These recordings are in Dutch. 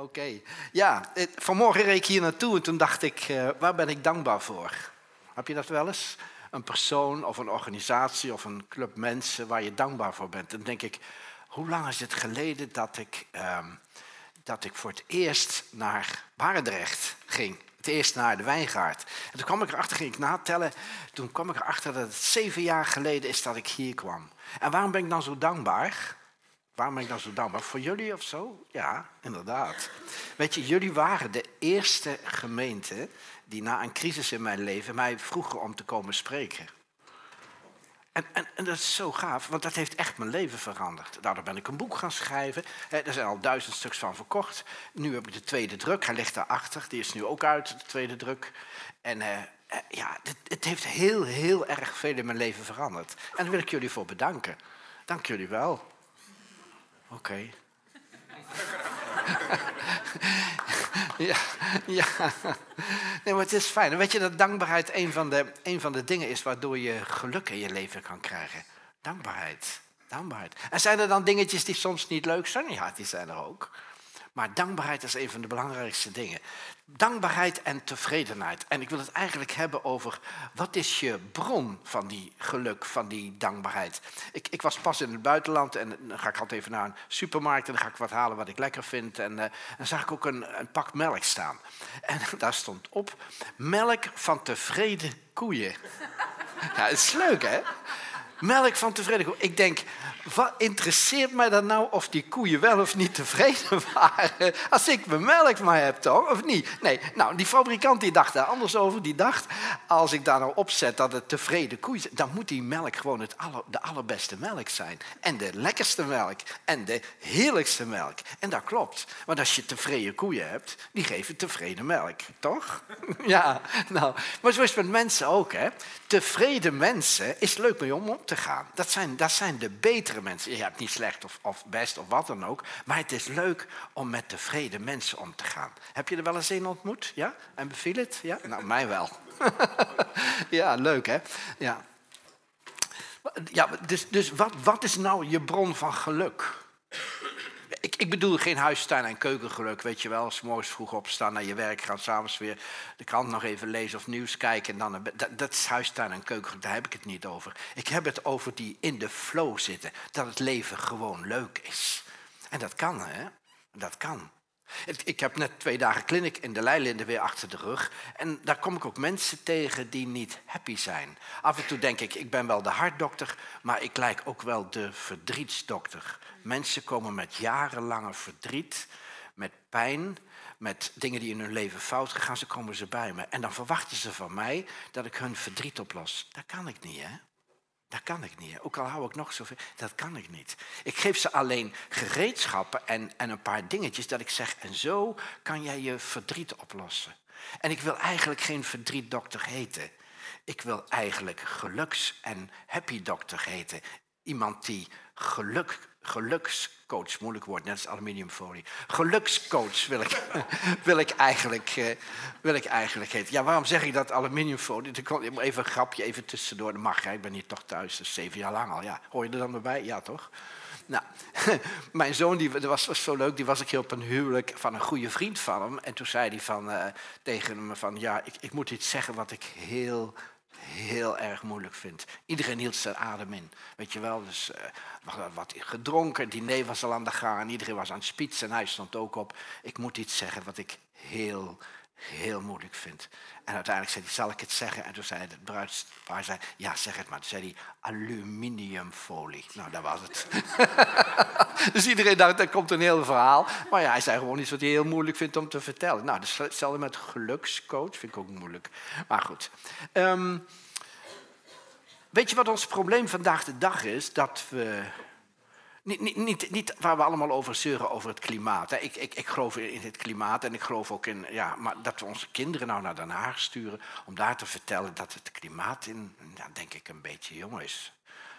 Oké. Ja, het- vanmorgen reed ik hier naartoe en toen dacht ik, eh, waar ben ik dankbaar voor? Heb je dat wel eens? Een persoon of een organisatie of een club mensen waar je dankbaar voor bent. Dan denk ik, hoe lang is het geleden dat ik, ehm, dat ik voor het eerst naar Barendrecht ging? Het eerst naar de wijngaard. En toen kwam ik erachter, ging ik natellen. Toen kwam ik erachter dat het zeven jaar geleden is dat ik hier kwam. En waarom ben ik dan zo dankbaar? Waarom ben ik dan zo dankbaar? Voor jullie of zo? Ja, inderdaad. Weet je, jullie waren de eerste gemeente die na een crisis in mijn leven mij vroegen om te komen spreken. En, en, en dat is zo gaaf, want dat heeft echt mijn leven veranderd. Daardoor ben ik een boek gaan schrijven. Er zijn al duizend stuks van verkocht. Nu heb ik de tweede druk, hij ligt daarachter. Die is nu ook uit, de tweede druk. En eh, eh, ja, het, het heeft heel, heel erg veel in mijn leven veranderd. En daar wil ik jullie voor bedanken. Dank jullie wel. Oké. ja, ja. Nee, maar het is fijn. Weet je dat dankbaarheid een van, de, een van de dingen is waardoor je geluk in je leven kan krijgen? Dankbaarheid. Dankbaarheid. En zijn er dan dingetjes die soms niet leuk zijn? Ja, die zijn er ook. Maar dankbaarheid is een van de belangrijkste dingen. Dankbaarheid en tevredenheid. En ik wil het eigenlijk hebben over wat is je bron van die geluk, van die dankbaarheid. Ik, ik was pas in het buitenland en dan ga ik altijd even naar een supermarkt en dan ga ik wat halen wat ik lekker vind. En eh, dan zag ik ook een, een pak melk staan. En daar stond op, melk van tevreden koeien. Ja, dat is leuk hè? Melk van tevreden koeien. Ik denk, wat interesseert mij dan nou of die koeien wel of niet tevreden waren? Als ik mijn melk maar heb, toch? Of niet? Nee, nou, die fabrikant die dacht daar anders over. Die dacht, als ik daar nou opzet dat het tevreden koeien zijn... dan moet die melk gewoon het aller, de allerbeste melk zijn. En de lekkerste melk. En de heerlijkste melk. En dat klopt. Want als je tevreden koeien hebt, die geven tevreden melk. Toch? Ja, nou. Maar zo is het met mensen ook, hè. Tevreden mensen is leuk mee om om te gaan. Dat zijn, dat zijn de betere mensen. Je hebt niet slecht of, of best of wat dan ook. Maar het is leuk om met tevreden mensen om te gaan. Heb je er wel eens een ontmoet? Ja? En beviel het? Ja? Nou, mij wel. ja, leuk hè? Ja. Ja, dus dus wat, wat is nou je bron van geluk? Ik, ik bedoel geen huistuin- en keukengeluk, weet je wel. S morgens vroeg opstaan, naar je werk gaan, s'avonds weer de krant nog even lezen of nieuws kijken. En dan, dat, dat is huistuin- en keukengeluk, daar heb ik het niet over. Ik heb het over die in de flow zitten, dat het leven gewoon leuk is. En dat kan, hè? Dat kan. Ik- heb net twee dagen clinic in de Leilinde weer achter de rug. En daar kom ik ook mensen tegen die niet happy zijn. Af en toe denk ik, ik ben wel de hartdokter, maar ik lijk ook wel de verdrietsdokter. Mensen komen met jarenlange verdriet, met pijn, met dingen die in hun leven fout gegaan zijn, komen ze bij me. En dan verwachten ze van mij dat ik hun verdriet oplos. Dat kan ik niet, hè? Dat kan ik niet. Ook al hou ik nog zoveel, dat kan ik niet. Ik geef ze alleen gereedschappen en, en een paar dingetjes dat ik zeg, en zo kan jij je verdriet oplossen. En ik wil eigenlijk geen verdrietdokter heten. Ik wil eigenlijk geluks- en happy dokter heten. Iemand die geluk, gelukscoach, moeilijk woord, net als aluminiumfolie. Gelukscoach wil ik, wil ik, eigenlijk, eh, wil ik eigenlijk heten. Ja, waarom zeg ik dat aluminiumfolie? Even een grapje, even tussendoor. Dat mag, hè. ik ben hier toch thuis, dus zeven jaar lang al. Ja, hoor je er dan weer bij? Ja, toch? Nou, mijn zoon die, was, was zo leuk, die was ik hier op een huwelijk van een goede vriend van hem. En toen zei hij van, eh, tegen me van, ja, ik, ik moet iets zeggen wat ik heel, heel erg moeilijk vind. Iedereen hield zijn adem in, weet je wel. Dus eh, wat, wat gedronken, het diner was al aan de gang, iedereen was aan het spitsen en hij stond ook op. Ik moet iets zeggen wat ik heel, heel moeilijk vind. En uiteindelijk zei hij, zal ik het zeggen? En toen zei het bruidspaar, zei, ja, zeg het maar. Toen zei hij, aluminiumfolie. Nou, dat was het. dus iedereen dacht, er komt een heel verhaal. Maar ja, hij zei gewoon iets wat hij heel moeilijk vindt om te vertellen. Nou, dat is hetzelfde met gelukscoach, vind ik ook moeilijk. Maar goed. Ehm, weet je wat ons probleem vandaag de dag is? Dat we niet, niet, niet, niet waar we allemaal over zeuren over het klimaat. Ik, ik, ik geloof in het klimaat en ik geloof ook in ja, maar dat we onze kinderen nou naar Den Haag sturen om daar te vertellen dat het klimaat in, ja, denk ik, een beetje jong is.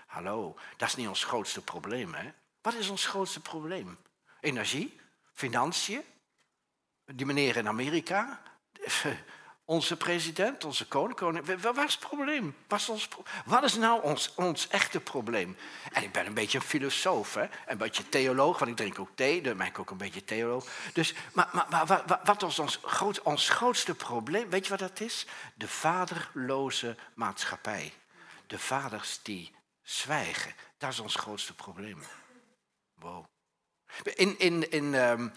Hallo, dat is niet ons grootste probleem. Hè? Wat is ons grootste probleem? Energie? Financiën? Die meneer in Amerika? Onze president, onze koning, koning waar is het probleem? Wat is, nou ons, ons echte probleem? En ik ben een beetje een filosoof, hè? een beetje theoloog, want ik drink ook thee, dan ben ik ook een beetje theoloog. Dus, maar, maar, maar wat is ons, groot, ons grootste probleem? Weet je wat dat is? De vaderloze maatschappij. De vaders die zwijgen. Dat is ons grootste probleem. Wow. In, in, in, um,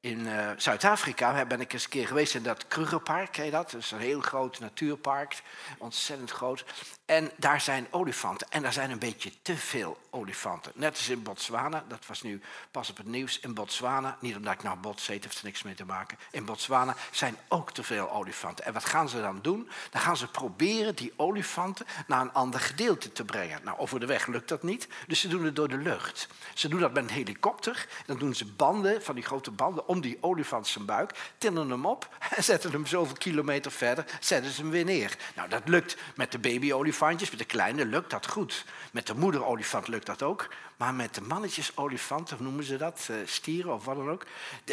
in uh, Zuid-Afrika ben ik eens een keer geweest in dat Krugerpark, ken je dat? Dat is een heel groot natuurpark, ontzettend groot. En daar zijn olifanten. En daar zijn een beetje te veel olifanten. Net als in Botswana, dat was nu pas op het nieuws. In Botswana, niet omdat ik nou bots heet, heeft er niks mee te maken. In Botswana zijn ook te veel olifanten. En wat gaan ze dan doen? Dan gaan ze proberen die olifanten naar een ander gedeelte te brengen. Nou, over de weg lukt dat niet, dus ze doen het door de lucht. Ze doen dat met een helikopter. Dan doen ze banden, van die grote banden, om die olifant zijn buik. Tillen hem op en zetten hem zoveel kilometer verder, zetten ze hem weer neer. Nou, dat lukt met de baby-olifant met de kleine lukt dat goed. Met de moederolifant lukt dat ook. Maar met de mannetjesolifanten, of noemen ze dat, eh, stieren of wat dan ook,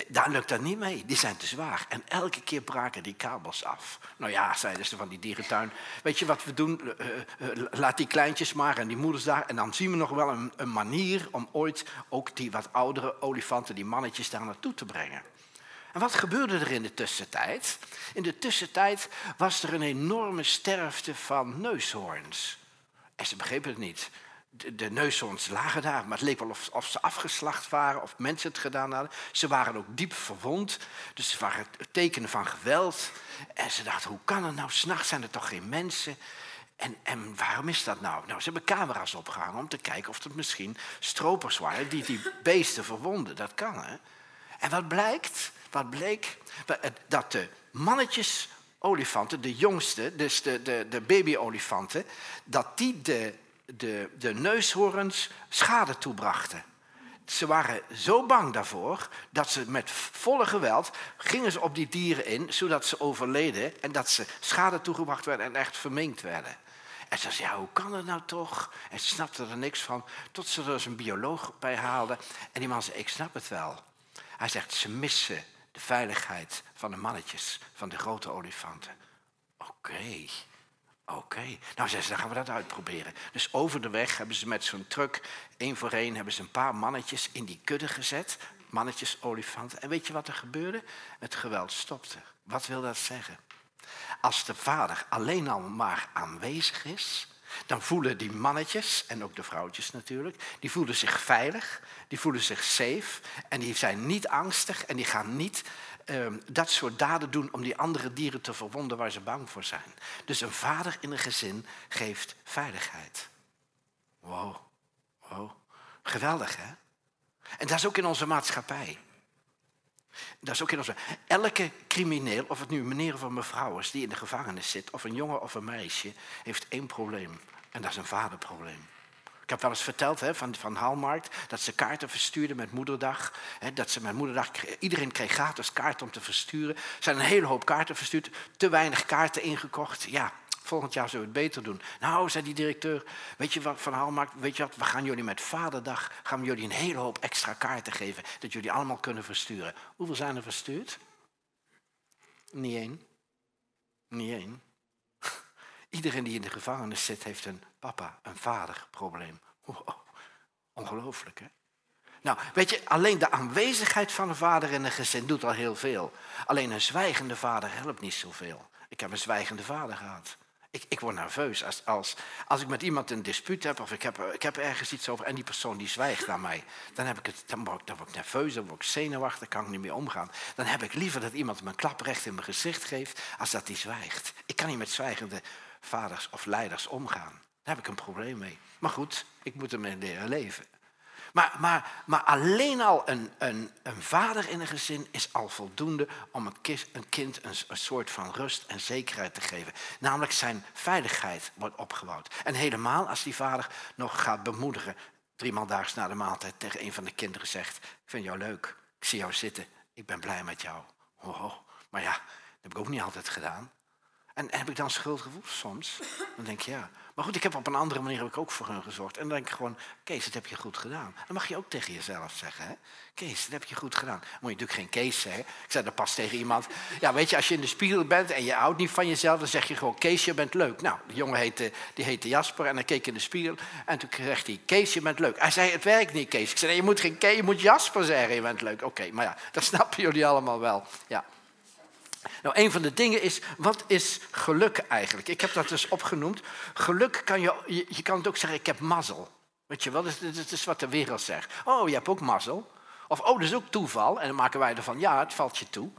daar lukt dat niet mee. Die zijn te zwaar. En elke keer braken die kabels af. Nou ja, zeiden ze van die dierentuin. Weet je wat we doen? Uh, uh, laat die kleintjes maar en die moeders daar. En dan zien we nog wel een manier om ooit ook die wat oudere olifanten, die mannetjes daar naartoe te brengen. En wat gebeurde er in de tussentijd? In de tussentijd was er een enorme sterfte van neushoorns. En ze begrepen het niet. De, neushoorns lagen daar, maar het leek wel of, ze afgeslacht waren of mensen het gedaan hadden. Ze waren ook diep verwond, dus ze waren tekenen van geweld. En ze dachten, hoe kan het nou? S'nachts zijn er toch geen mensen? En, en, waarom is dat nou? Nou, ze hebben camera's opgehangen om te kijken of het misschien stropers waren die die beesten verwonden. Dat kan, hè? En wat blijkt? Wat bleek? Dat de mannetjes olifanten, de jongste, dus de, de, de baby-olifanten, dat die de, de, de neushoorns schade toebrachten. Ze waren zo bang daarvoor dat ze met volle geweld gingen ze op die dieren in, zodat ze overleden en dat ze schade toegebracht werden en echt verminkt werden. En ze zei, ja, hoe kan dat nou toch? En ze snapte er niks van, tot ze er eens een bioloog bij haalden. En die man zei, ik snap het wel. Hij zegt, ze missen de veiligheid van de mannetjes, van de grote olifanten. Oké, oké. Nou, zei ze, dan gaan we dat uitproberen. Dus over de weg hebben ze met zo'n truck, één voor één, hebben ze een paar mannetjes in die kudde gezet. Mannetjes, olifanten. En weet je wat er gebeurde? Het geweld stopte. Wat wil dat zeggen? Als de vader alleen al maar aanwezig is, dan voelen die mannetjes, en ook de vrouwtjes natuurlijk, die voelen zich veilig, die voelen zich safe en die zijn niet angstig en die gaan niet ehm, dat soort daden doen om die andere dieren te verwonden waar ze bang voor zijn. Dus een vader in een gezin geeft veiligheid. Wow, wow. Geweldig hè? En dat is ook in onze maatschappij. Dat is ook in onze... Elke crimineel, of het nu een meneer of een mevrouw is die in de gevangenis zit, of een jongen of een meisje, heeft één probleem. En dat is een vaderprobleem. Ik heb wel eens verteld hè, van, van Haalmarkt dat ze kaarten verstuurden met moederdag. Hè, dat ze met moederdag, iedereen kreeg gratis kaarten om te versturen. Er zijn een hele hoop kaarten verstuurd, te weinig kaarten ingekocht. Ja, volgend jaar zullen we het beter doen. Nou, zei die directeur, weet je wat, van Haalmarkt, weet je wat, we gaan jullie met Vaderdag, gaan we jullie een hele hoop extra kaarten geven, dat jullie allemaal kunnen versturen. Hoeveel zijn er verstuurd? Niet één. Niet één. Iedereen die in de gevangenis zit, heeft een papa, een vaderprobleem. ongelooflijk, hè? Nou, weet je, alleen de aanwezigheid van een vader in een gezin doet al heel veel. Alleen een zwijgende vader helpt niet zoveel. Ik heb een zwijgende vader gehad. Ik, ik word nerveus als, als, als ik met iemand een dispuut heb of ik heb, ik heb ergens iets over en die persoon die zwijgt naar mij. Dan, heb ik het, dan, word, ik, dan word ik nerveus, dan word ik zenuwachtig, kan ik niet meer omgaan. Dan heb ik liever dat iemand me een klap recht in mijn gezicht geeft als dat die zwijgt. Ik kan niet met zwijgende vaders of leiders omgaan. Daar heb ik een probleem mee. Maar goed, ik moet ermee leren leven. Maar, maar, maar alleen al een, een, een vader in een gezin is al voldoende om een kind een, soort van rust en zekerheid te geven. Namelijk zijn veiligheid wordt opgebouwd. En helemaal als die vader nog gaat bemoedigen, driemaal daags na de maaltijd tegen een van de kinderen zegt, ik vind jou leuk, ik zie jou zitten, ik ben blij met jou. Maar ja, dat heb ik ook niet altijd gedaan. En heb ik dan schuldgevoel? Soms. Dan denk je ja. Maar goed, ik heb op een andere manier heb ik ook voor hun gezorgd. En dan denk ik gewoon, Kees, dat heb je goed gedaan. Dat mag je ook tegen jezelf zeggen. Hè? Kees, dat heb je goed gedaan. Moet je natuurlijk geen Kees zeggen. Ik zei dat pas tegen iemand. Ja, weet je, als je in de spiegel bent en je houdt niet van jezelf, dan zeg je gewoon, Kees, je bent leuk. Nou, de jongen heette, die heette Jasper en hij keek in de spiegel. En toen zegt hij, Kees, je bent leuk. Hij zei, het werkt niet, Kees. Ik zei, je moet geen Kees, je moet Jasper zeggen, je bent leuk. Oké, maar ja, dat snappen jullie allemaal wel. Ja. Nou, een van de dingen is, wat is geluk eigenlijk? Ik heb dat dus opgenoemd. Geluk kan je, je, kan het ook zeggen, ik heb mazzel. Weet je wel, dat is, dat is wat de wereld zegt. Oh, je hebt ook mazzel. Of, oh, dat is ook toeval. En dan maken wij ervan, ja, het valt je toe.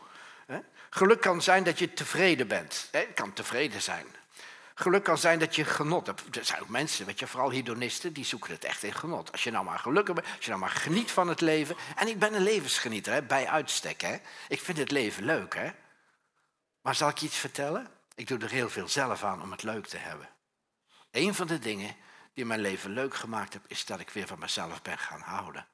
Geluk kan zijn dat je tevreden bent. Het kan tevreden zijn. Geluk kan zijn dat je genot hebt. Er zijn ook mensen, weet je, vooral hedonisten, die zoeken het echt in genot. Als je nou maar gelukkig bent, als je nou maar geniet van het leven. En ik ben een levensgenieter, hè, bij uitstek. Hè. Ik vind het leven leuk, hè. Maar zal ik je iets vertellen? Ik doe er heel veel zelf aan om het leuk te hebben. Een van de dingen die mijn leven leuk gemaakt heb, is dat ik weer van mezelf ben gaan houden.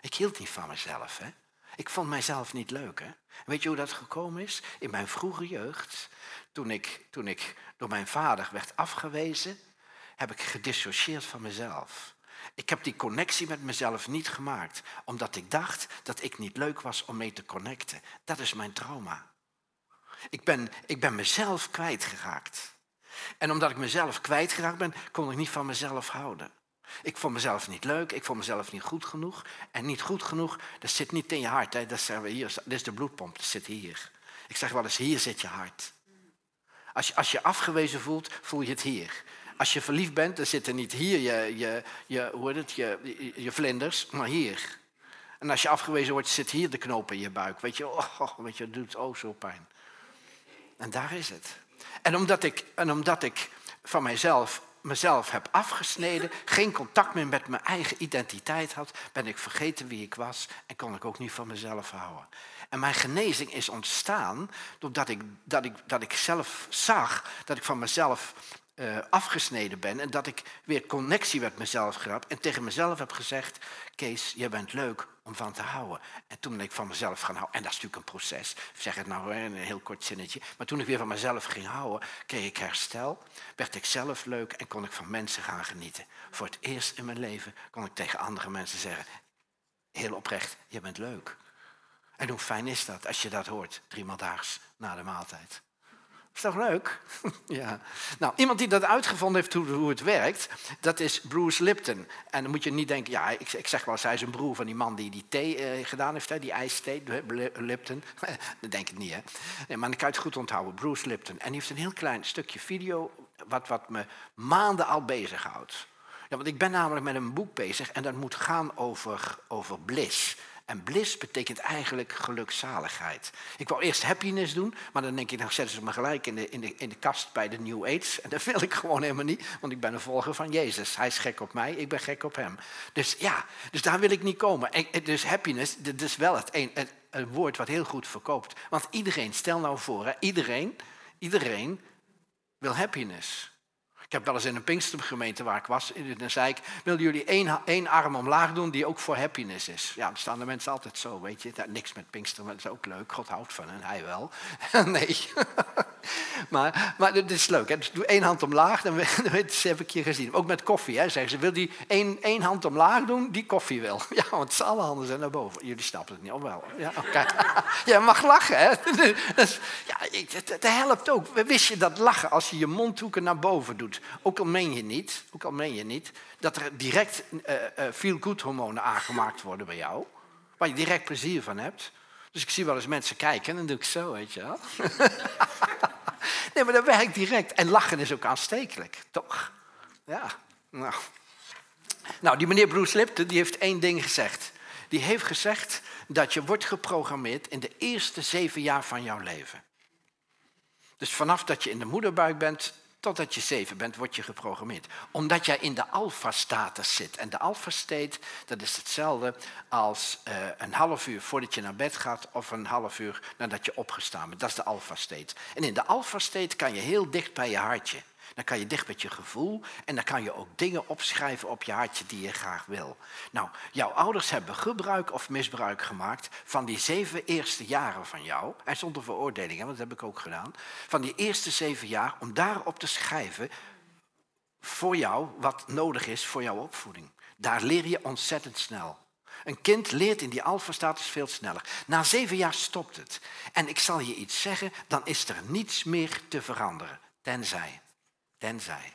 Ik hield niet van mezelf, hè. Ik vond mijzelf niet leuk. Hè? Weet je hoe dat gekomen is? In mijn vroege jeugd, toen ik, toen ik door mijn vader werd afgewezen, heb ik gedissocieerd van mezelf. Ik heb die connectie met mezelf niet gemaakt, omdat ik dacht dat ik niet leuk was om mee te connecten. Dat is mijn trauma. Ik ben, ik ben mezelf kwijtgeraakt. En omdat ik mezelf kwijtgeraakt ben, kon ik niet van mezelf houden. Ik vond mezelf niet leuk, ik vond mezelf niet goed genoeg. En niet goed genoeg, dat zit niet in je hart. Hè. Dat, we hier, dat is de bloedpomp, dat zit hier. Ik zeg wel eens, hier zit je hart. Als je, als je afgewezen voelt, voel je het hier. Als je verliefd bent, dan zitten niet hier je, je, je, hoe heet het, je, je vlinders, maar hier. En als je afgewezen wordt, zit hier de knoop in je buik. Weet je, oh, weet je, doet oh zo pijn. En daar is het. En omdat ik, en omdat ik van mijzelf mezelf heb afgesneden, geen contact meer met mijn eigen identiteit had, ben ik vergeten wie ik was en kon ik ook niet van mezelf houden. En mijn genezing is ontstaan doordat ik, dat ik, dat ik zelf zag dat ik van mezelf uh, afgesneden ben en dat ik weer connectie met mezelf gehad en tegen mezelf heb gezegd, Kees, je bent leuk om van te houden. En toen ben ik van mezelf gaan houden, en dat is natuurlijk een proces, ik zeg het nou in een heel kort zinnetje, maar toen ik weer van mezelf ging houden, kreeg ik herstel, werd ik zelf leuk en kon ik van mensen gaan genieten. Voor het eerst in mijn leven kon ik tegen andere mensen zeggen, heel oprecht, je bent leuk. En hoe fijn is dat als je dat hoort, driemaal daags na de maaltijd. Is toch leuk? ja. Nou, iemand die dat uitgevonden heeft hoe, hoe, het werkt, dat is Bruce Lipton. En dan moet je niet denken, ja, ik, ik zeg wel hij is een broer van die man die die thee eh, gedaan heeft, hè, die ijsthee, Lipton. dat denk ik niet, hè. Nee, maar dan kan het goed onthouden, Bruce Lipton. En die heeft een heel klein stukje video, wat, wat me maanden al bezighoudt. Ja, want ik ben namelijk met een boek bezig en dat moet gaan over, over bliss. En bliss betekent eigenlijk gelukzaligheid. Ik wou eerst happiness doen, maar dan denk ik, dan zetten ze me gelijk in de, in, de, in de kast bij de New Age. En dat wil ik gewoon helemaal niet, want ik ben een volger van Jezus. Hij is gek op mij, ik ben gek op hem. Dus ja, dus daar wil ik niet komen. dus happiness, dat is wel het een, het, een woord wat heel goed verkoopt. Want iedereen, stel nou voor, iedereen, iedereen wil happiness. Ik heb wel eens in een Pinkstergemeente waar ik was, dan zei ik, jullie één, één arm omlaag doen die ook voor happiness is? Ja, dan staan de mensen altijd zo, weet je. Dat, niks met Pinkster, maar dat is ook leuk. God houdt van en hij wel. nee. maar, maar het is leuk. Hè? Dus doe één hand omlaag, dan, heb ik je gezien. Ook met koffie, hè, zeggen ze. Wil die één, één hand omlaag doen, die koffie wil. Ja, want alle handen zijn naar boven. Jullie snappen het niet, of wel? Ja, okay. je mag lachen, hè. ja, dat helpt ook. Wist je dat lachen als je je mondhoeken naar boven doet? Ook al meen je niet, ook al meen je niet dat er direct uh, uh, feel-good hormonen aangemaakt worden bij jou, waar je direct plezier van hebt. Dus ik zie wel eens mensen kijken en dan doe ik zo, weet je wel. nee, maar dat werkt direct. En lachen is ook aanstekelijk, toch? Ja, nou. Nou, die meneer Bruce Lipton, die heeft één ding gezegd. Die heeft gezegd dat je wordt geprogrammeerd in de eerste zeven jaar van jouw leven. Dus vanaf dat je in de moederbuik bent, Totdat je zeven bent, word je geprogrammeerd. Omdat jij in de alfa-status zit. En de alfa-state, dat is hetzelfde als uh, een half uur voordat je naar bed gaat... of een half uur nadat je opgestaan bent. Dat is de alfa-state. En in de alfa-state kan je heel dicht bij je hartje. Dan kan je dicht met je gevoel en dan kan je ook dingen opschrijven op je hartje die je graag wil. Nou, jouw ouders hebben gebruik of misbruik gemaakt van die zeven eerste jaren van jou. En zonder veroordeling, want dat heb ik ook gedaan. Van die eerste zeven jaar om daarop te schrijven voor jou wat nodig is voor jouw opvoeding. Daar leer je ontzettend snel. Een kind leert in die alfa-status veel sneller. Na zeven jaar stopt het. En ik zal je iets zeggen, dan is er niets meer te veranderen. Tenzij. Tenzij.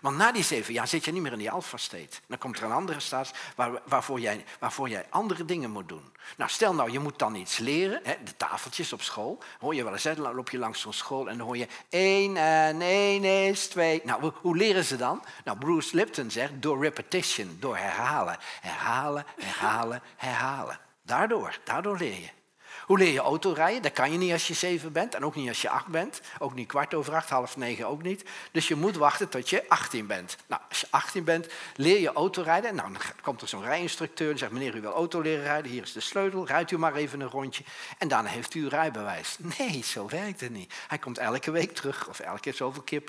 Want na die zeven jaar zit je niet meer in die alpha-state. Dan komt er een andere staat waar, waarvoor, jij, waarvoor jij andere dingen moet doen. Nou, stel nou, je moet dan iets leren. Hè, de tafeltjes op school. Hoor je wel eens, dan loop je langs zo'n school en dan hoor je één en één is twee. Nou, hoe leren ze dan? Nou, Bruce Lipton zegt door repetition, door herhalen. Herhalen, herhalen, herhalen. Daardoor, daardoor leer je. Hoe leer je autorijden? Dat kan je niet als je zeven bent en ook niet als je acht bent. Ook niet kwart over acht, half negen ook niet. Dus je moet wachten tot je 18 bent. Nou, als je 18 bent, leer je autorijden. Nou, dan komt er zo'n rijinstructeur en zegt, meneer, u wil auto leren rijden. Hier is de sleutel, rijdt u maar even een rondje. En daarna heeft u uw rijbewijs. Nee, zo werkt het niet. Hij komt elke week terug of elke zoveel keer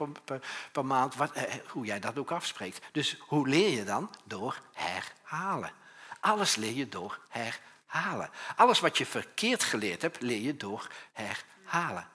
per, maand. Wat, eh, hoe jij dat ook afspreekt. Dus hoe leer je dan? Door herhalen. Alles leer je door herhalen Alles wat je verkeerd geleerd hebt, leer je door herhalen.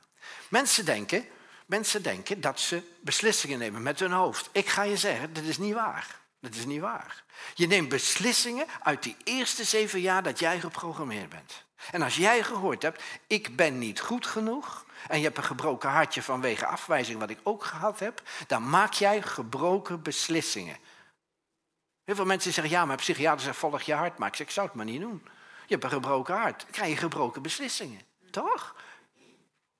Mensen denken, mensen denken dat ze beslissingen nemen met hun hoofd. Ik ga je zeggen, dat is niet waar. Dat is niet waar. Je neemt beslissingen uit die eerste zeven jaar dat jij geprogrammeerd bent. En als jij gehoord hebt, ik ben niet goed genoeg, en je hebt een gebroken hartje vanwege afwijzing, wat ik ook gehad heb, dan maak jij gebroken beslissingen. Heel veel mensen zeggen, ja, maar psychiater zegt volg je hart, maar ik zeg, ik zou het maar niet doen. Je hebt een gebroken hart. Dan krijg je gebroken beslissingen. Toch?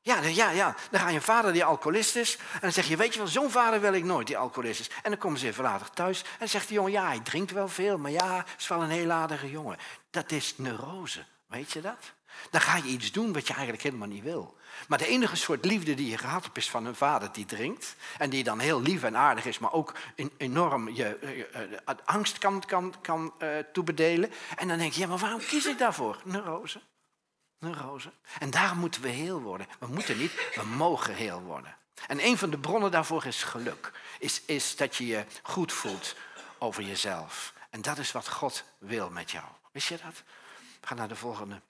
Ja, ja, ja. Dan ga je vader die alcoholist is. En dan zeg je, weet je wel, zo'n vader wil ik nooit die alcoholist is. En dan komen ze even later thuis. En dan zegt die jongen, ja, hij drinkt wel veel. Maar ja, is wel een heel aardige jongen. Dat is neurose. Weet je dat? Dan ga je iets doen wat je eigenlijk helemaal niet wil. Maar de enige soort liefde die je gehad hebt is van een vader die drinkt. En die dan heel lief en aardig is, maar ook enorm je, uh, angst kan, kan, uh, toebedelen. En dan denk je, ja, maar waarom kies ik daarvoor? Neurose. Neurose. En daarom moeten we heel worden. We moeten niet, we mogen heel worden. En een van de bronnen daarvoor is geluk. Is, is dat je je goed voelt over jezelf. En dat is wat God wil met jou. Wist je dat? We gaan naar de volgende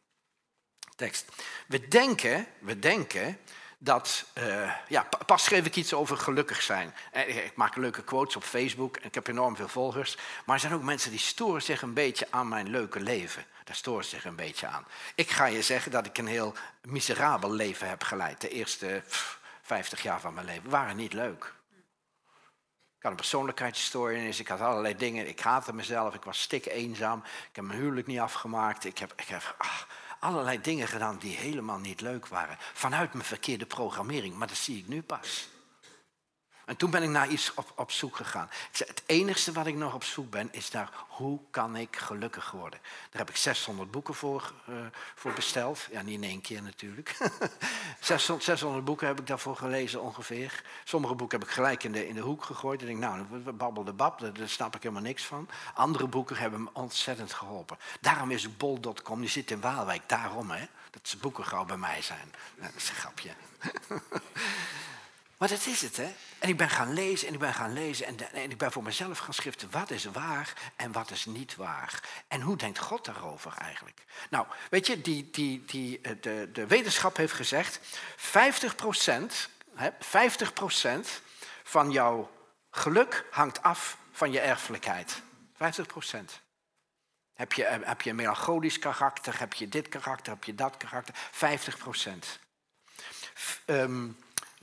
tekst. We denken, we denken dat, uh, ja, pas schreef ik iets over gelukkig zijn. Eh, ik maak leuke quotes op Facebook en ik heb enorm veel volgers. Maar er zijn ook mensen die storen zich een beetje aan mijn leuke leven. Daar storen zich een beetje aan. Ik ga je zeggen dat ik een heel miserabel leven heb geleid. De eerste 50 jaar van mijn leven waren niet leuk. Ik had een persoonlijkheidsstoornis, ik had allerlei dingen. Ik haatte mezelf, ik was stik eenzaam. Ik heb mijn huwelijk niet afgemaakt. Ik heb, ik heb ach, allerlei dingen gedaan die helemaal niet leuk waren. Vanuit mijn verkeerde programmering, maar dat zie ik nu pas. En toen ben ik naar iets op, op zoek gegaan. Het enige wat ik nog op zoek ben, is naar hoe kan ik gelukkig worden. Daar heb ik 600 boeken voor, uh, voor besteld. Ja, niet in één keer natuurlijk. 600, 600, boeken heb ik daarvoor gelezen ongeveer. Sommige boeken heb ik gelijk in de, in de hoek gegooid. En ik denk, nou, babbel de bab, daar, daar snap ik helemaal niks van. Andere boeken hebben me ontzettend geholpen. Daarom is bol.com, die zit in Waalwijk. Daarom, hè. Dat ze boeken gauw bij mij zijn. Dat is een grapje. Maar dat is het, hè? En ik ben gaan lezen en ik ben gaan lezen en, en, ik ben voor mezelf gaan schriften wat is waar en wat is niet waar. En hoe denkt God daarover eigenlijk? Nou, weet je, die, die, die, eh, de, de wetenschap heeft gezegd, 50 hè, 50% van jouw geluk hangt af van je erfelijkheid. 50% Heb je, eh, heb je een melancholisch karakter, heb je dit karakter, heb je dat karakter? 50 procent. Um,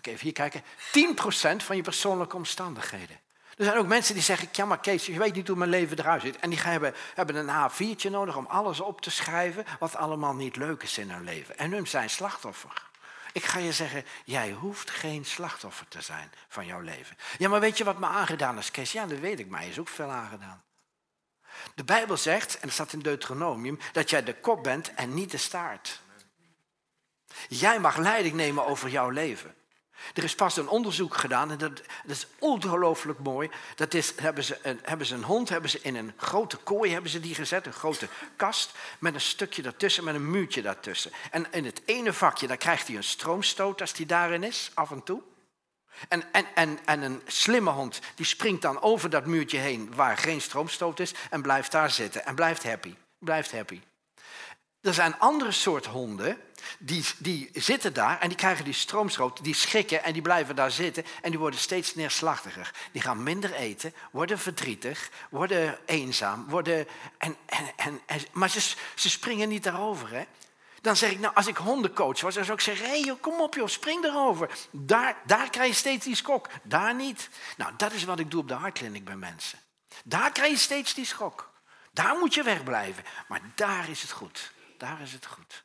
even hier kijken, 10% van je persoonlijke omstandigheden. Er zijn ook mensen die zeggen, ja maar Kees, je weet niet hoe mijn leven eruit ziet. En die hebben, hebben een A4'tje nodig om alles op te schrijven wat allemaal niet leuk is in hun leven. En hun zijn slachtoffer. Ik ga je zeggen, jij hoeft geen slachtoffer te zijn van jouw leven. Ja, maar weet je wat me aangedaan is, Kees? Ja, dat weet ik, mij is ook veel aangedaan. De Bijbel zegt, en dat staat in Deuteronomium, dat jij de kop bent en niet de staart. Jij mag leiding nemen over jouw leven. Er is pas een onderzoek gedaan en dat, dat is ongelooflijk mooi. Dat is, hebben, ze een, hebben ze een hond hebben ze in een grote kooi hebben ze die gezet, een grote kast met een stukje daartussen, met een muurtje daartussen. En in het ene vakje daar krijgt hij een stroomstoot als hij daarin is, af en toe. En, en, en, en een slimme hond die springt dan over dat muurtje heen waar geen stroomstoot is en blijft daar zitten en blijft happy. Blijft happy. Er zijn andere soort honden die, die zitten daar en die krijgen die stroomstoot, die schrikken en die blijven daar zitten en die worden steeds neerslachtiger. Die gaan minder eten, worden verdrietig, worden eenzaam, worden. En, en, en, en maar ze, ze springen niet daarover. Hè? Dan zeg ik, nou, als ik hondencoach was, dan zou ik zeggen: hé, hey, kom op, joh, spring erover. Daar, daar krijg je steeds die schok, daar niet. Nou, dat is wat ik doe op de hartkliniek bij mensen. Daar krijg je steeds die schok. Daar moet je wegblijven. Maar daar is het goed. Daar is het goed.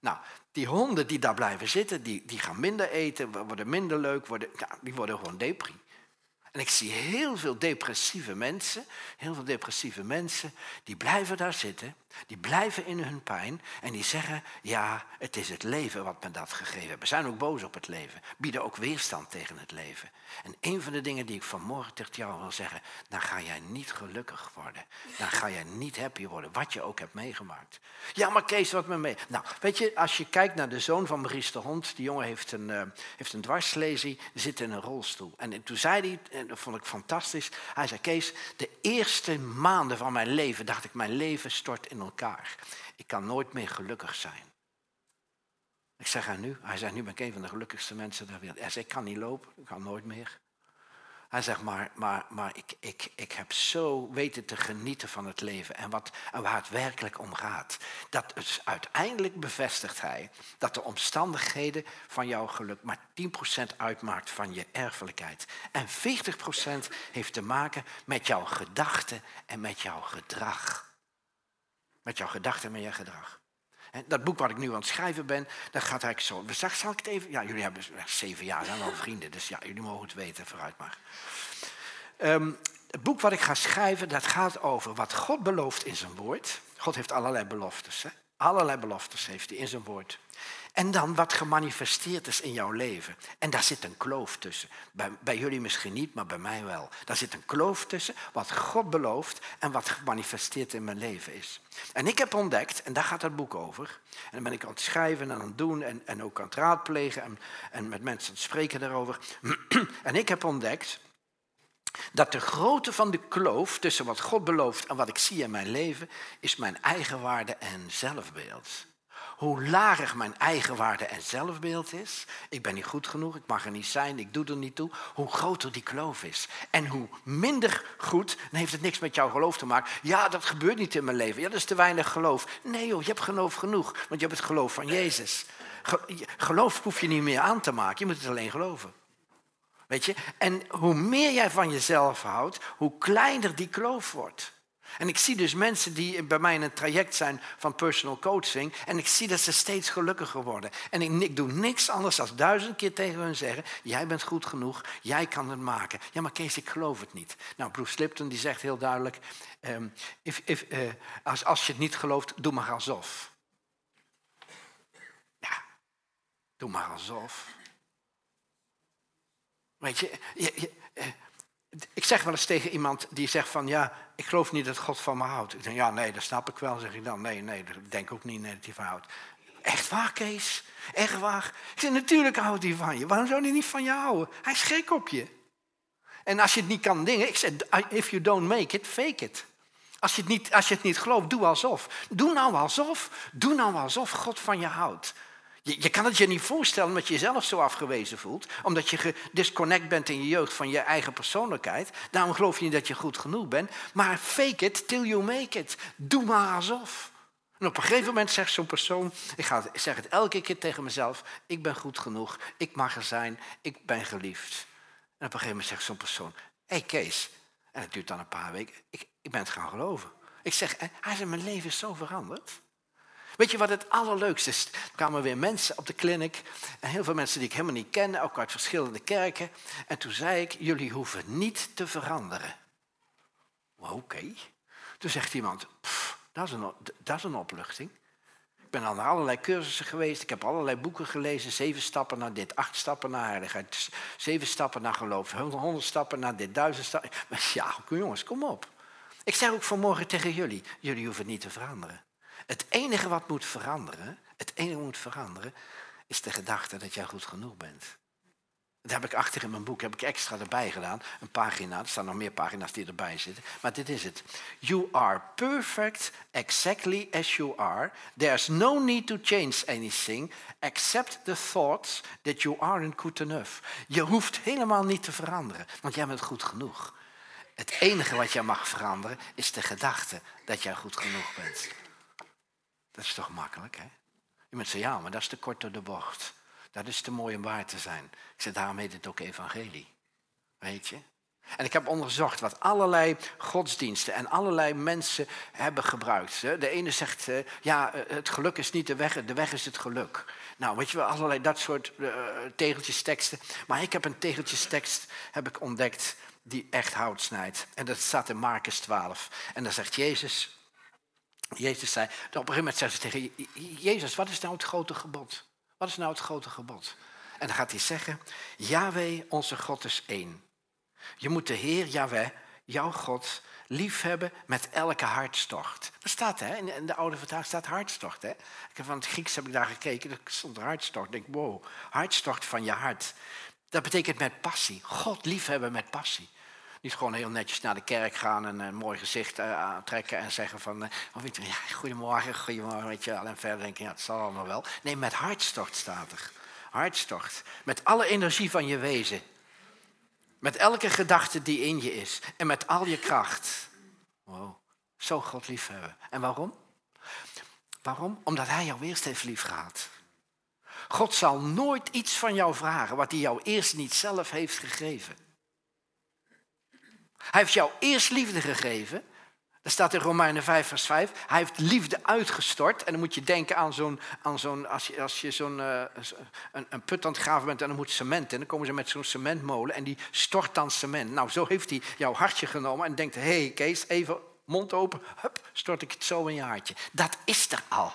Nou, die honden die daar blijven zitten, die, die gaan minder eten, worden minder leuk, worden, ja, die worden gewoon depri. En ik zie heel veel depressieve mensen, heel veel depressieve mensen, die blijven daar zitten, die blijven in hun pijn en die zeggen, ja, het is het leven wat me dat gegeven heeft. We zijn ook boos op het leven, bieden ook weerstand tegen het leven. En een van de dingen die ik vanmorgen tegen jou wil zeggen, dan ga jij niet gelukkig worden. Dan ga jij niet happy worden, wat je ook hebt meegemaakt. Ja, maar Kees, wat me mee... Nou, weet je, als je kijkt naar de zoon van Maurice de Hond, die jongen heeft een, uh, heeft een dwarslesie, zit in een rolstoel. En toen zei hij, en dat vond ik fantastisch, hij zei, Kees, de eerste maanden van mijn leven dacht ik, mijn leven stort in elkaar. Ik kan nooit meer gelukkig zijn. Ik zeg haar nu, hij zei, nu ben ik een van de gelukkigste mensen ter wereld. Hij zei, ik kan niet lopen, ik kan nooit meer. Hij zegt, maar, maar, maar ik, ik, ik heb zo weten te genieten van het leven en, wat, waar het werkelijk om gaat. Dat het uiteindelijk bevestigt hij dat de omstandigheden van jouw geluk maar 10% uitmaakt van je erfelijkheid. En 40% heeft te maken met jouw gedachten en met jouw gedrag. Met jouw gedachten en met je gedrag. Dat boek wat ik nu aan het schrijven ben, dat gaat eigenlijk zo. We zag, zal ik het even? Ja, jullie hebben zeven jaar, zijn wel vrienden, dus ja, jullie mogen het weten, vooruit maar. Um, het boek wat ik ga schrijven, dat gaat over wat God belooft in zijn woord. God heeft allerlei beloftes. Hè? Allerlei beloftes heeft hij in zijn woord. En dan wat gemanifesteerd is in jouw leven. En daar zit een kloof tussen. Bij, bij, jullie misschien niet, maar bij mij wel. Daar zit een kloof tussen wat God belooft en wat gemanifesteerd in mijn leven is. En ik heb ontdekt, en daar gaat het boek over. En dan ben ik aan het schrijven en aan het doen en, en ook aan het raadplegen en, en met mensen aan het spreken daarover. en ik heb ontdekt dat de grootte van de kloof tussen wat God belooft en wat ik zie in mijn leven, is mijn eigenwaarde en zelfbeeld hoe lager mijn eigen waarde en zelfbeeld is, ik ben niet goed genoeg, ik mag er niet zijn, ik doe er niet toe, hoe groter die kloof is. En hoe minder goed, dan heeft het niks met jouw geloof te maken. Ja, dat gebeurt niet in mijn leven. Ja, dat is te weinig geloof. Nee joh, je hebt geloof genoeg, want je hebt het geloof van Jezus. Geloof hoef je niet meer aan te maken, je moet het alleen geloven. Weet je? En hoe meer jij van jezelf houdt, hoe kleiner die kloof wordt. En ik zie dus mensen die bij mij in een traject zijn van personal coaching. En ik zie dat ze steeds gelukkiger worden. En ik, doe niks anders dan duizend keer tegen hun zeggen: Jij bent goed genoeg, jij kan het maken. Ja, maar Kees, ik geloof het niet. Nou, Bruce Lipton die zegt heel duidelijk: um, if, if, uh, als, als je het niet gelooft, doe maar alsof. Ja, doe maar alsof. Weet je, je, je uh, ik zeg wel eens tegen iemand die zegt van ja, ik geloof niet dat God van me houdt. Ik denk ja, nee, dat snap ik wel. zeg ik dan nee, nee, ik denk ook niet dat hij van houdt. Echt waar, Kees? Echt waar? Ik zeg natuurlijk houdt hij van je. Waarom zou hij niet van je houden? Hij is gek op je. En als je het niet kan dingen, ik zeg, if you don't make it, fake it. Als je, het niet, als je het niet gelooft, doe alsof. Doe nou alsof. Doe nou alsof God van je houdt. Je, kan het je niet voorstellen omdat je jezelf zo afgewezen voelt. Omdat je gedisconnect bent in je jeugd van je eigen persoonlijkheid. Daarom geloof je niet dat je goed genoeg bent. Maar fake it till you make it. Doe maar alsof. En op een gegeven moment zegt zo'n persoon, ik, ga, zeg het elke keer tegen mezelf, ik ben goed genoeg, ik mag er zijn, ik ben geliefd. En op een gegeven moment zegt zo'n persoon, hé hey Kees, en het duurt dan een paar weken, ik, ik ben het gaan geloven. Ik zeg, hij zegt, mijn leven is zo veranderd. Weet je wat het allerleukste is? Er kwamen weer mensen op de clinic. En heel veel mensen die ik helemaal niet ken, ook uit verschillende kerken. En toen zei ik, jullie hoeven niet te veranderen. Oké. Toen zegt iemand, dat, is een, dat is opluchting. Ik ben naar allerlei cursussen geweest. Ik heb allerlei boeken gelezen. Zeven stappen naar dit, acht stappen naar heiligheid. Zeven stappen naar geloof. Honderd stappen naar dit, duizend stappen. Ja, jongens, kom op. Ik zeg ook vanmorgen tegen jullie, jullie hoeven niet te veranderen. Het enige wat moet veranderen, het enige moet veranderen, is de gedachte dat jij goed genoeg bent. Dat heb ik achter in mijn boek, heb ik extra erbij gedaan. Een pagina, er staan nog meer pagina's die erbij zitten. Maar dit is het. You are perfect exactly as you are. There's no need to change anything except the thoughts that you aren't good enough. Je hoeft helemaal niet te veranderen, want jij bent goed genoeg. Het enige wat jij mag veranderen is de gedachte dat jij goed genoeg bent. Dat is toch makkelijk, hè? Iemand zegt, ja, maar dat is te kort door de bocht. Dat is te mooi om waar te zijn. Ik zeg, daarom heet het ook evangelie. Weet je? En ik heb onderzocht wat allerlei godsdiensten en allerlei mensen hebben gebruikt. De ene zegt, eh, ja, eh, het geluk is niet de weg, de weg is het geluk. Nou, weet je wel, allerlei dat soort uh, tegeltjes teksten. Maar ik heb een tegeltjestekst heb ik ontdekt die echt hout snijdt. En dat staat in Marcus 12. En dan zegt Jezus, Jezus zei, op een gegeven moment zegt ze tegen Jezus, wat is nou het grote gebod? Wat is nou het grote gebod? En dan gaat hij zeggen, Yahweh, onze God is één. Je moet de Heer Yahweh, jouw God, liefhebben met elke hartstocht. Dat staat hè, in de oude vertaling staat hartstocht. Hè? Ik heb van het Grieks heb ik daar gekeken, er stond hartstocht. Ik denk, wow, hartstocht van je hart. Dat betekent met passie. God liefhebben met passie. Niet gewoon heel netjes naar de kerk gaan en een mooi gezicht uh, aantrekken en zeggen van, uh, oh, weet je, ja, goedemorgen, goedemorgen, weet je En verder denken, ja, het zal allemaal wel. Nee, met hartstocht staat er. Hartstocht. Met alle energie van je wezen. Met elke gedachte die in je is. En met al je kracht. Wow, zo God liefhebben. En waarom? Waarom? Omdat hij jou eerst heeft lief gehad. God zal nooit iets van jou vragen wat hij jou eerst niet zelf heeft gegeven. Hij heeft jou eerst liefde gegeven. Dat staat in Romeinen 5, vers 5. Hij heeft liefde uitgestort. En dan moet je denken aan zo'n, aan zo'n als je, als je zo'n, uh, een, een, put aan het graven bent en dan moet cement in. Dan komen ze met zo'n cementmolen en die stort dan cement. Nou, zo heeft hij jouw hartje genomen en denkt, hé hey, Kees, even mond open, hup, stort ik het zo in je hartje. Dat is er al.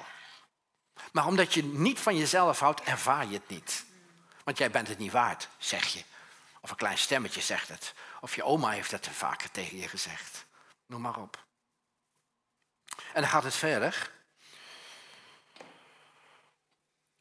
Maar omdat je niet van jezelf houdt, ervaar je het niet. Want jij bent het niet waard, zeg je. Of een klein stemmetje zegt het. Of je oma heeft dat vaker tegen je gezegd. Noem maar op. En dan gaat het verder.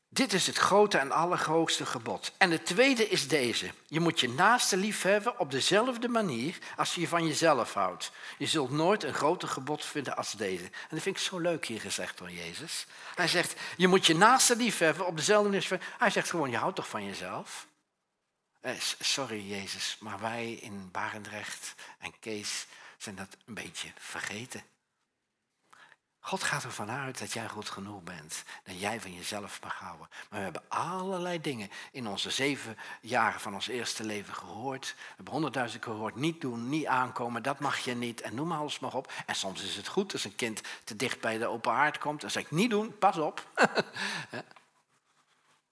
Dit is het grote en allergrootste gebod. En het tweede is deze. Je moet je naaste lief hebben op dezelfde manier als je je van jezelf houdt. Je zult nooit een groter gebod vinden als deze. En dat vind ik zo leuk hier gezegd door Jezus. Hij zegt, je moet je naaste lief hebben op dezelfde manier. Hij zegt gewoon, je houdt toch van jezelf? Eh, sorry Jezus, maar wij in Barendrecht en Kees zijn dat een beetje vergeten. God gaat ervan uit dat jij goed genoeg bent. Dat jij van jezelf mag houden. Maar we hebben allerlei dingen in onze zeven jaren van ons eerste leven gehoord. We hebben honderdduizend keer gehoord. Niet doen, niet aankomen, dat mag je niet. En noem alles maar op. En soms is het goed als een kind te dicht bij de open haard komt. Dan zeg ik niet doen, pas op.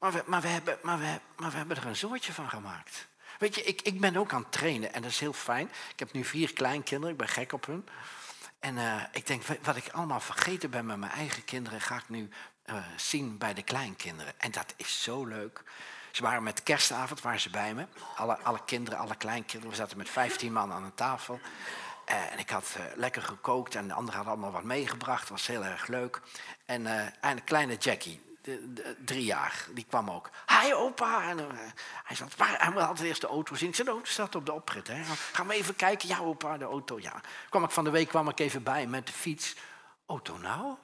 maar, we, maar, we hebben, maar, we, hebben er een soortje van gemaakt. Weet je, ik, ik ben ook aan het trainen en dat is heel fijn. Ik heb nu vier kleinkinderen, ik ben gek op hun. En uh, ik denk, wat ik allemaal vergeten ben met mijn eigen kinderen, ga ik nu uh, zien bij de kleinkinderen. En dat is zo leuk. Ze waren met kerstavond, waren ze bij me. Alle, alle kinderen, alle kleinkinderen. We zaten met 15 man aan een tafel. Uh, en ik had lekker gekookt en de anderen hadden allemaal wat meegebracht. Het was heel erg leuk. En, en een kleine Jackie, de, drie jaar, die kwam ook. Hi opa! En, uh, hij, zat, hij eerst de auto zien. De auto staat op de oprit. Hè. Gaan we even kijken? Ja opa, de auto, ja. Kwam ik van de week kwam ik even bij met de fiets. Auto nou?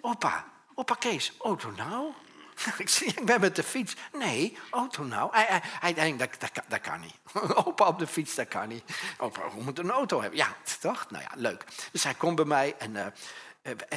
Opa, opa Kees, auto nou? ik ben met de fiets. Nee, auto nou. Hij, hij, denkt, dat, dat, dat, kan niet. opa op de fiets, dat kan niet. Opa, we moeten een auto hebben. Ja, toch? Nou ja, leuk. Dus hij komt bij mij en... Eh,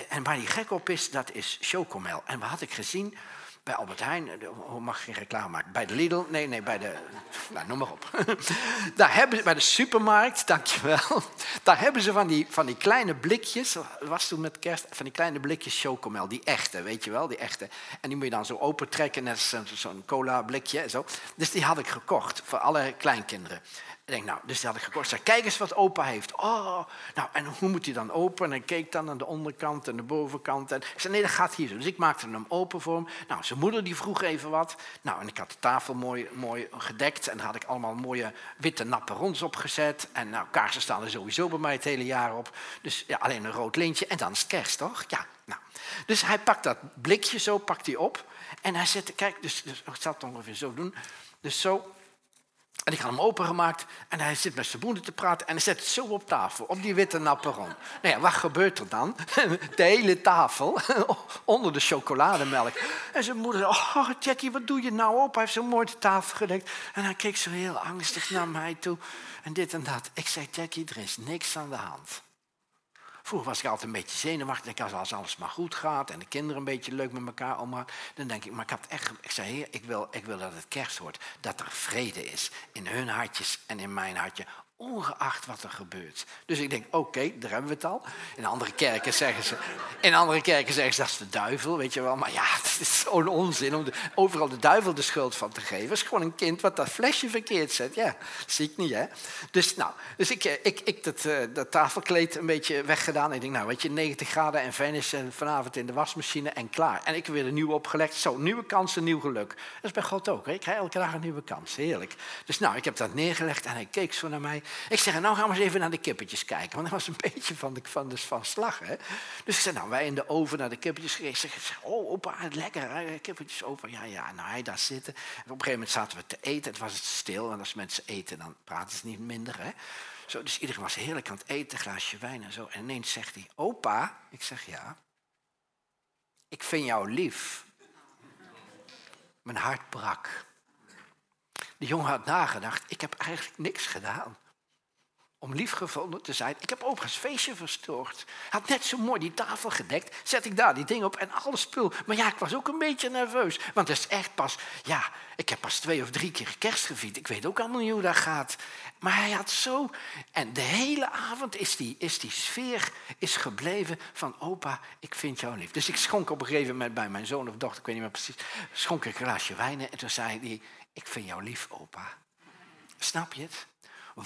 en waar hij gek op is, dat is chocomel. En wat had ik gezien bij Albert Heijn, eh, hoe mag ik geen reclame maken? Bij de Lidl? Nee, nee, bij de. Nou, noem maar op. Daar hebben ze, bij de supermarkt, dankjewel. Daar hebben ze van die, van die kleine blikjes, was toen met kerst, van die kleine blikjes chocomel, die echte, weet je wel, die echte. En die moet je dan zo opentrekken, net zo'n cola blikje zo. Dus die had ik gekocht voor alle kleinkinderen. Ik denk, nou, dus die had ik gekocht. Zei, kijk eens wat opa heeft. Oh, nou, en hoe moet hij dan open? En ik keek dan aan de onderkant en de bovenkant. En ik zei, nee, dat gaat hier zo. Dus ik maakte hem open voor hem. Nou, zijn moeder die vroeg even wat. Nou, en ik had de tafel mooi, mooi gedekt. En daar had ik allemaal mooie witte napperons opgezet. En nou, kaarsen staan er sowieso bij mij het hele jaar op. Dus ja, alleen een rood lintje. En dan is het kerst, toch? Ja, nou. Dus hij pakt dat blikje zo, pakt hij op. En hij zette, kijk, dus, dus ik zal het ongeveer zo doen. Dus zo. En ik had hem opengemaakt en hij zit met zijn moeder te praten en hij zet het zo op tafel, op die witte napperon. Nou ja, wat gebeurt er dan? De hele tafel onder de chocolademelk. En zijn moeder zei, oh Jackie, wat doe je nou op? Hij heeft zo mooi de tafel gedekt. En hij keek zo heel angstig naar mij toe en dit en dat. Ik zei, Jackie, er is niks aan de hand. Vroeger was ik altijd een beetje zenuwachtig. Als alles maar goed gaat en de kinderen een beetje leuk met elkaar omgaan. Dan denk ik, maar ik had echt. Ik zei, heer, ik wil, ik wil dat het kerst wordt. Dat er vrede is in hun hartjes en in mijn hartje ongeacht wat er gebeurt. Dus ik denk, oké, daar hebben we het al. In andere kerken zeggen ze, in andere kerken zeggen ze dat is de duivel, weet je wel. Maar ja, het is zo'n onzin om overal de duivel de schuld van te geven. Het is gewoon een kind wat dat flesje verkeerd zet. Ja, zie ik niet, hè. Dus, nou, dus ik, eh, ik, ik dat, uh, dat tafelkleed een beetje weggedaan. Ik denk, nou, weet je, 90 graden en Venice en vanavond in de wasmachine en klaar. En ik weer een nieuwe opgelegd. Zo, nieuwe kansen, nieuw geluk. Dat is bij God ook, hè. Ik krijg elke dag een nieuwe kans. Heerlijk. Dus nou, ik heb dat neergelegd en hij keek zo naar mij. Ik zeg, nou gaan we eens even naar de kippetjes kijken. Want dat was een beetje van, de, van, dus van slag. Dus ik zei, nou wij in de oven naar de kippetjes gekeken. Ik zeg, oh opa, lekker, kippetjes opa. Ja, ja, nou hij daar zitten. En op een gegeven moment zaten we te eten. Het was het stil. En als mensen eten, dan praten ze niet minder. Hè? Zo, dus iedereen was heerlijk aan het eten, een glaasje wijn en zo. En ineens zegt hij, opa. Ik zeg, ja. Ik vind jou lief. Mijn hart brak. De jongen had nagedacht, ik heb eigenlijk niks gedaan om liefgevonden te zijn. Ik heb overigens feestje verstoord. Had net zo mooi die tafel gedekt. Zet ik daar die ding op en alles spul. Maar ja, ik was ook een beetje nerveus. Want het is echt pas, ja, ik heb pas twee of drie keer kerst gevierd. Ik weet ook allemaal niet hoe dat gaat. Maar hij had zo... En de hele avond is die, is die sfeer is gebleven van opa, ik vind jou lief. Dus ik schonk op een gegeven moment bij mijn zoon of dochter, ik weet niet meer precies, schonk ik een glaasje wijn en toen zei hij, ik vind jou lief opa. Snap je het?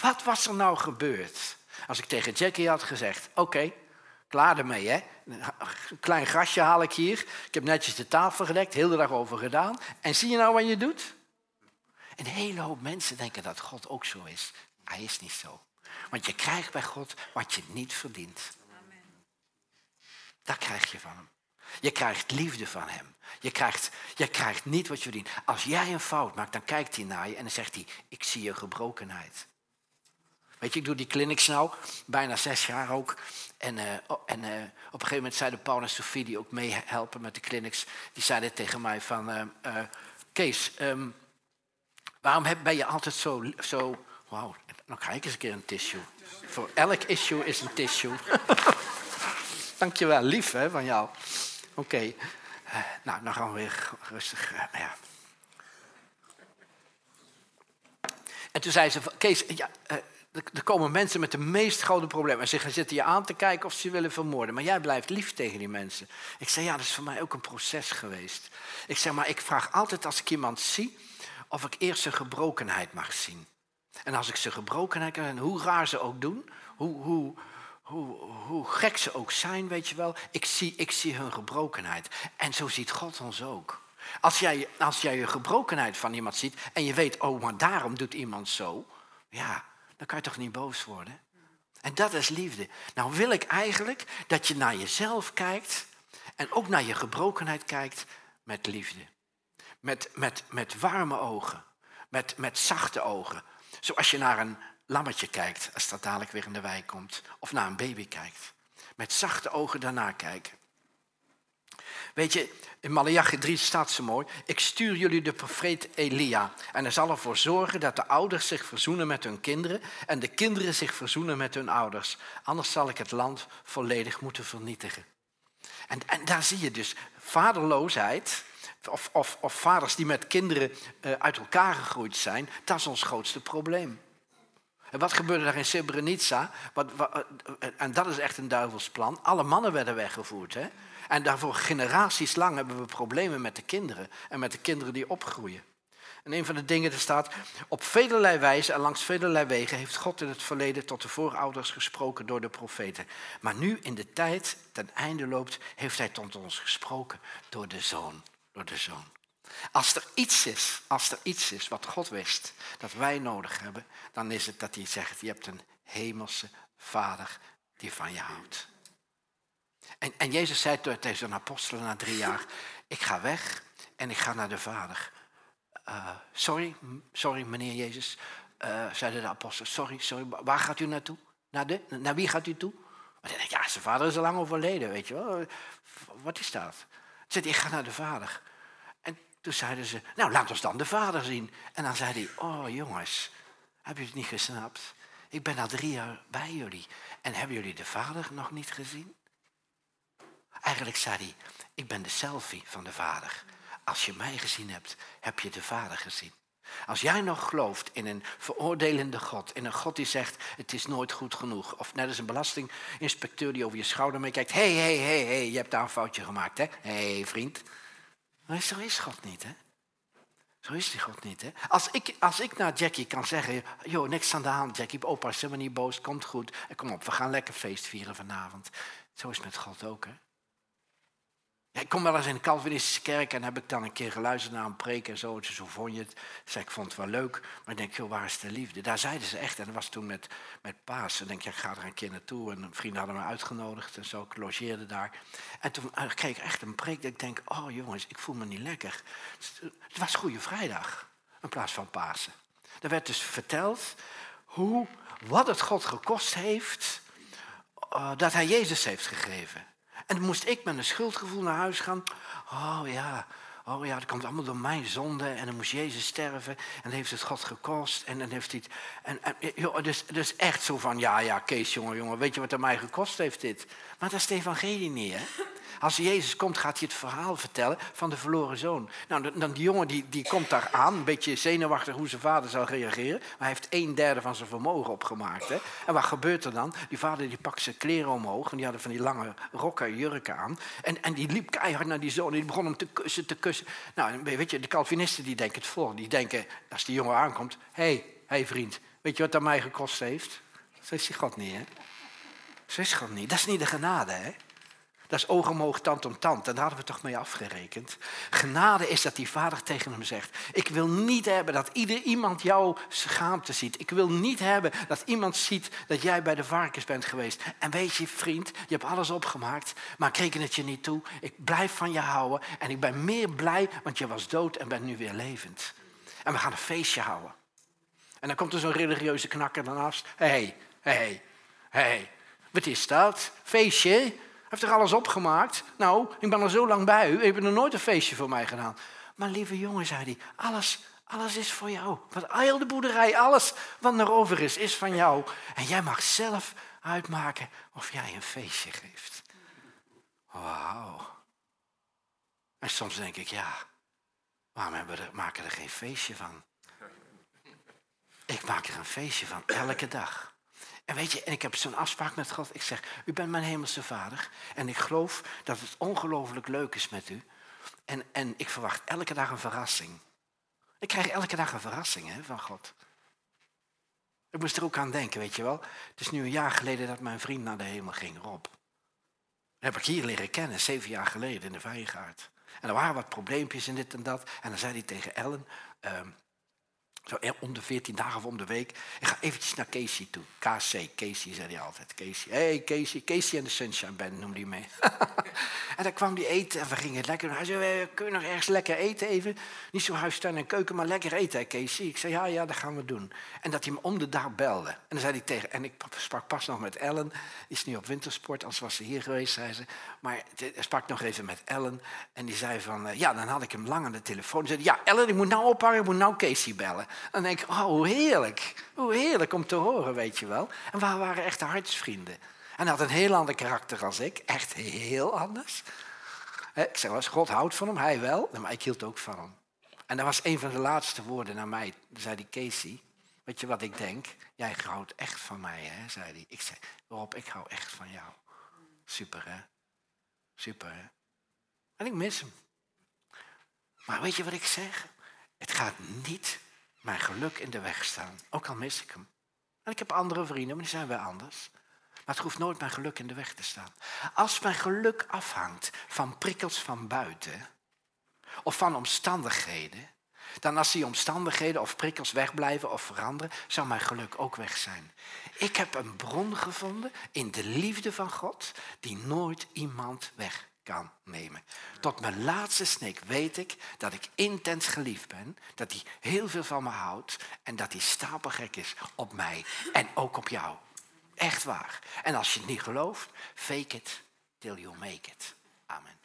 Wat was er nou gebeurd? Als ik tegen Jackie had gezegd: Oké, klaar ermee, hè? Een klein grasje haal ik hier. Ik heb netjes de tafel gedekt, heel de dag over gedaan. En zie je nou wat je doet? Een hele hoop mensen denken dat God ook zo is. Hij is niet zo. Want je krijgt bij God wat je niet verdient. Dat krijg je van hem. Je krijgt liefde van hem. Je krijgt, je krijgt niet wat je verdient. Als jij een fout maakt, dan kijkt hij naar je en dan zegt hij: Ik zie je gebrokenheid. Weet je, ik doe die clinics nou, bijna zes jaar ook. En, uh, en uh, op een gegeven moment zeiden Paul en Sophie, die ook meehelpen met de clinics, die zeiden tegen mij van, uh, Kees, um, waarom ben je altijd zo, zo wauw, dan krijg ik eens een keer een tissue. Voor elk issue is een tissue. Dankjewel, lief hè, van jou. Oké, nou, dan gaan we weer rustig, ja. En toen zei ze, Kees, ja, er komen mensen met de meest grote problemen. En ze zitten je aan te kijken of ze willen vermoorden. Maar jij blijft lief tegen die mensen. Ik zeg, ja, dat is voor mij ook een proces geweest. Ik zeg, maar ik vraag altijd als ik iemand zie... of ik eerst zijn gebrokenheid mag zien. En als ik zijn gebrokenheid kan hoe raar ze ook doen... hoe, hoe, hoe, hoe gek ze ook zijn, weet je wel... Ik zie, ik zie hun gebrokenheid. En zo ziet God ons ook. Als jij, als jij je gebrokenheid van iemand ziet... en je weet, oh, maar daarom doet iemand zo... ja, dan kan je toch niet boos worden? En dat is liefde. Nou wil ik eigenlijk dat je naar jezelf kijkt en ook naar je gebrokenheid kijkt met liefde. Met, met, met warme ogen, met, met zachte ogen. Zoals je naar een lammetje kijkt als dat dadelijk weer in de wei komt. Of naar een baby kijkt. Met zachte ogen daarna kijken. Weet je, in Malachi 3 staat zo mooi. Ik stuur jullie de profeet Elia. En hij zal ervoor zorgen dat de ouders zich verzoenen met hun kinderen. En de kinderen zich verzoenen met hun ouders. Anders zal ik het land volledig moeten vernietigen. En, en daar zie je dus vaderloosheid. Of, of, of vaders die met kinderen uh, uit elkaar gegroeid zijn. Dat is ons grootste probleem. En wat gebeurde daar in Srebrenica? Wat, en dat is echt een duivelsplan. Alle mannen werden weggevoerd. Hè? En daarvoor generaties lang hebben we problemen met de kinderen en met de kinderen die opgroeien. En een van de dingen, er staat, op velelei wijze en langs velelei wegen heeft God in het verleden tot de voorouders gesproken door de profeten. Maar nu in de tijd ten einde loopt, heeft hij tot ons gesproken door de Zoon. Door de Zoon. Als er iets is, als er iets is wat God wist dat wij nodig hebben, dan is het dat hij zegt, je hebt een hemelse vader die van je houdt. En, en Jezus zei tegen zijn apostelen na drie jaar, ik ga weg en ik ga naar de vader. Uh, sorry, sorry meneer Jezus, uh, zeiden de apostelen, sorry, sorry, waar gaat u naartoe? Naar, de, wie gaat u toe? Maar dan denk ja, zijn vader is al lang overleden, weet je wel. Wat is dat? Zei ik ga naar de vader. En toen zeiden ze, nou laat ons dan de vader zien. En dan zei hij, oh jongens, heb je het niet gesnapt? Ik ben al drie jaar bij jullie. En hebben jullie de vader nog niet gezien? Eigenlijk zei hij, ik ben de selfie van de vader. Als je mij gezien hebt, heb je de vader gezien. Als jij nog gelooft in een veroordelende God, in een God die zegt het is nooit goed genoeg, of net als een belastinginspecteur die over je schouder meekijkt, hé, hé, hé, hé, je hebt daar een foutje gemaakt, hè? Hé, hey, vriend. Zo is God niet, hè? Zo is die God niet, hè? Als ik, als ik naar Jackie kan zeggen, joh, niks aan de hand, Jackie, opa is helemaal niet boos, komt goed. Kom op, we gaan lekker feest vieren vanavond. Zo is het met God ook, hè? Ik kom wel eens in de Calvinistische kerk en heb ik dan een keer geluisterd naar een preek en zo. Zo vond je het. Zei, ik vond het wel leuk, maar ik denk, joh, waar is de liefde? Daar zeiden ze echt, en dat was toen met, met Paas. En denk, ja, ik ga er een keer naartoe. En een vriend hadden me uitgenodigd en zo, ik logeerde daar. En toen eh, kreeg ik echt een preek dat ik denk, oh jongens, ik voel me niet lekker. Het was Goede Vrijdag, in plaats van Pasen. Er werd dus verteld hoe, wat het God gekost heeft uh, dat hij Jezus heeft gegeven. En dan moest ik met een schuldgevoel naar huis gaan. Oh ja, oh ja, dat komt allemaal door mijn zonde. En dan moest Jezus sterven. En dan heeft het God gekost. En dan heeft hij het... En, en, joh, dus, dus echt zo van, ja, ja, Kees, jongen, jongen. Weet je wat het mij gekost heeft dit? Maar dat is de evangelie niet, hè? Als Jezus komt, gaat hij het verhaal vertellen van de verloren zoon. Nou, dan die jongen die, die komt daar aan, een beetje zenuwachtig hoe zijn vader zal reageren. Maar hij heeft een derde van zijn vermogen opgemaakt. Hè? En wat gebeurt er dan? Die vader die pakt zijn kleren omhoog en die hadden van die lange rokken, jurken aan. En, en die liep keihard naar die zoon en die begon hem te kussen, te kussen. Nou, weet je, de Calvinisten die denken het voor. Die denken, als die jongen aankomt, hé, hey, hey vriend, weet je wat dat mij gekost heeft? Zo is God niet, hè? Zo is God niet. Dat is niet de genade, hè? Dat is oog om oog, tand om tand. En daar hadden we toch mee afgerekend. Genade is dat die vader tegen hem zegt: Ik wil niet hebben dat ieder iemand jouw schaamte ziet. Ik wil niet hebben dat iemand ziet dat jij bij de varkens bent geweest. En weet je, vriend, je hebt alles opgemaakt, maar ik reken het je niet toe. Ik blijf van je houden en ik ben meer blij, want je was dood en bent nu weer levend. En we gaan een feestje houden. En dan komt er zo'n religieuze knakker daarnaast. Hé, hé, hé, wat is dat? Feestje? Heeft er alles opgemaakt? Nou, ik ben al zo lang bij u, u hebt er nooit een feestje voor mij gedaan. Maar lieve jongen, zei hij, alles, alles is voor jou. Wat heel de boerderij, alles wat er over is, is van jou. En jij mag zelf uitmaken of jij een feestje geeft. Wauw. En soms denk ik, ja, waarom hebben we maken we er geen feestje van? Ik maak er een feestje van, elke dag. En weet je, en ik heb zo'n afspraak met God. Ik zeg, u bent mijn hemelse vader. En ik geloof dat het ongelooflijk leuk is met u. En, en ik verwacht elke dag een verrassing. Ik krijg elke dag een verrassing hè, van God. Ik moest er ook aan denken, weet je wel. Het is nu een jaar geleden dat mijn vriend naar de hemel ging, Rob. Dat heb ik hier leren kennen, zeven jaar geleden in de Vijgaard. En er waren wat probleempjes in dit en dat. En dan zei hij tegen Ellen, ehm, zo om de 14 dagen of om de week. Ik ga eventjes naar Casey toe. KC, Casey zei hij altijd. Casey. Hey Casey, Casey en de Sunshine Band noemde hij mee. en dan kwam hij eten en we gingen lekker. Hij zei, kun je nog ergens lekker eten even? Niet zo huistuin en keuken, maar lekker eten hè Casey. Ik zei, ja, ja, dat gaan we doen. En dat hij me om de dag belde. En dan zei hij tegen, en ik sprak pas nog met Ellen. Die is nu op wintersport, anders was ze hier geweest, zei ze. Maar ik sprak nog even met Ellen. En die zei van, eh, ja, dan had ik hem lang aan de telefoon. Zei, ja, Ellen, ik moet nou ophangen, ik moet nou Casey bellen. Dan denk ik, oh, hoe heerlijk. Hoe heerlijk om te horen, weet je wel. En we waren echt hartsvrienden. En hij had een heel ander karakter als ik. Echt heel anders. Ik zeg wel eens, God houdt van hem, hij wel. Maar ik hield ook van hem. En dat was een van de laatste woorden naar mij. Zei hij, Casey, weet je wat ik denk? Jij houdt echt van mij, hè, zei hij. Ik zei, Rob, ik hou echt van jou. Super, hè? Super, hè? En ik mis hem. Maar weet je wat ik zeg? Het gaat niet mijn geluk in de weg staan, ook al mis ik hem. En ik heb andere vrienden, maar die zijn wel anders. Maar het hoeft nooit mijn geluk in de weg te staan. Als mijn geluk afhangt van prikkels van buiten of van omstandigheden, dan als die omstandigheden of prikkels wegblijven of veranderen, zou mijn geluk ook weg zijn. Ik heb een bron gevonden in de liefde van God die nooit iemand weg kan nemen. Tot mijn laatste snik weet ik dat ik intens geliefd ben, dat hij heel veel van me houdt en dat hij stapelgek is op mij en ook op jou. Echt waar. En als je het niet gelooft, fake it till you make it. Amen.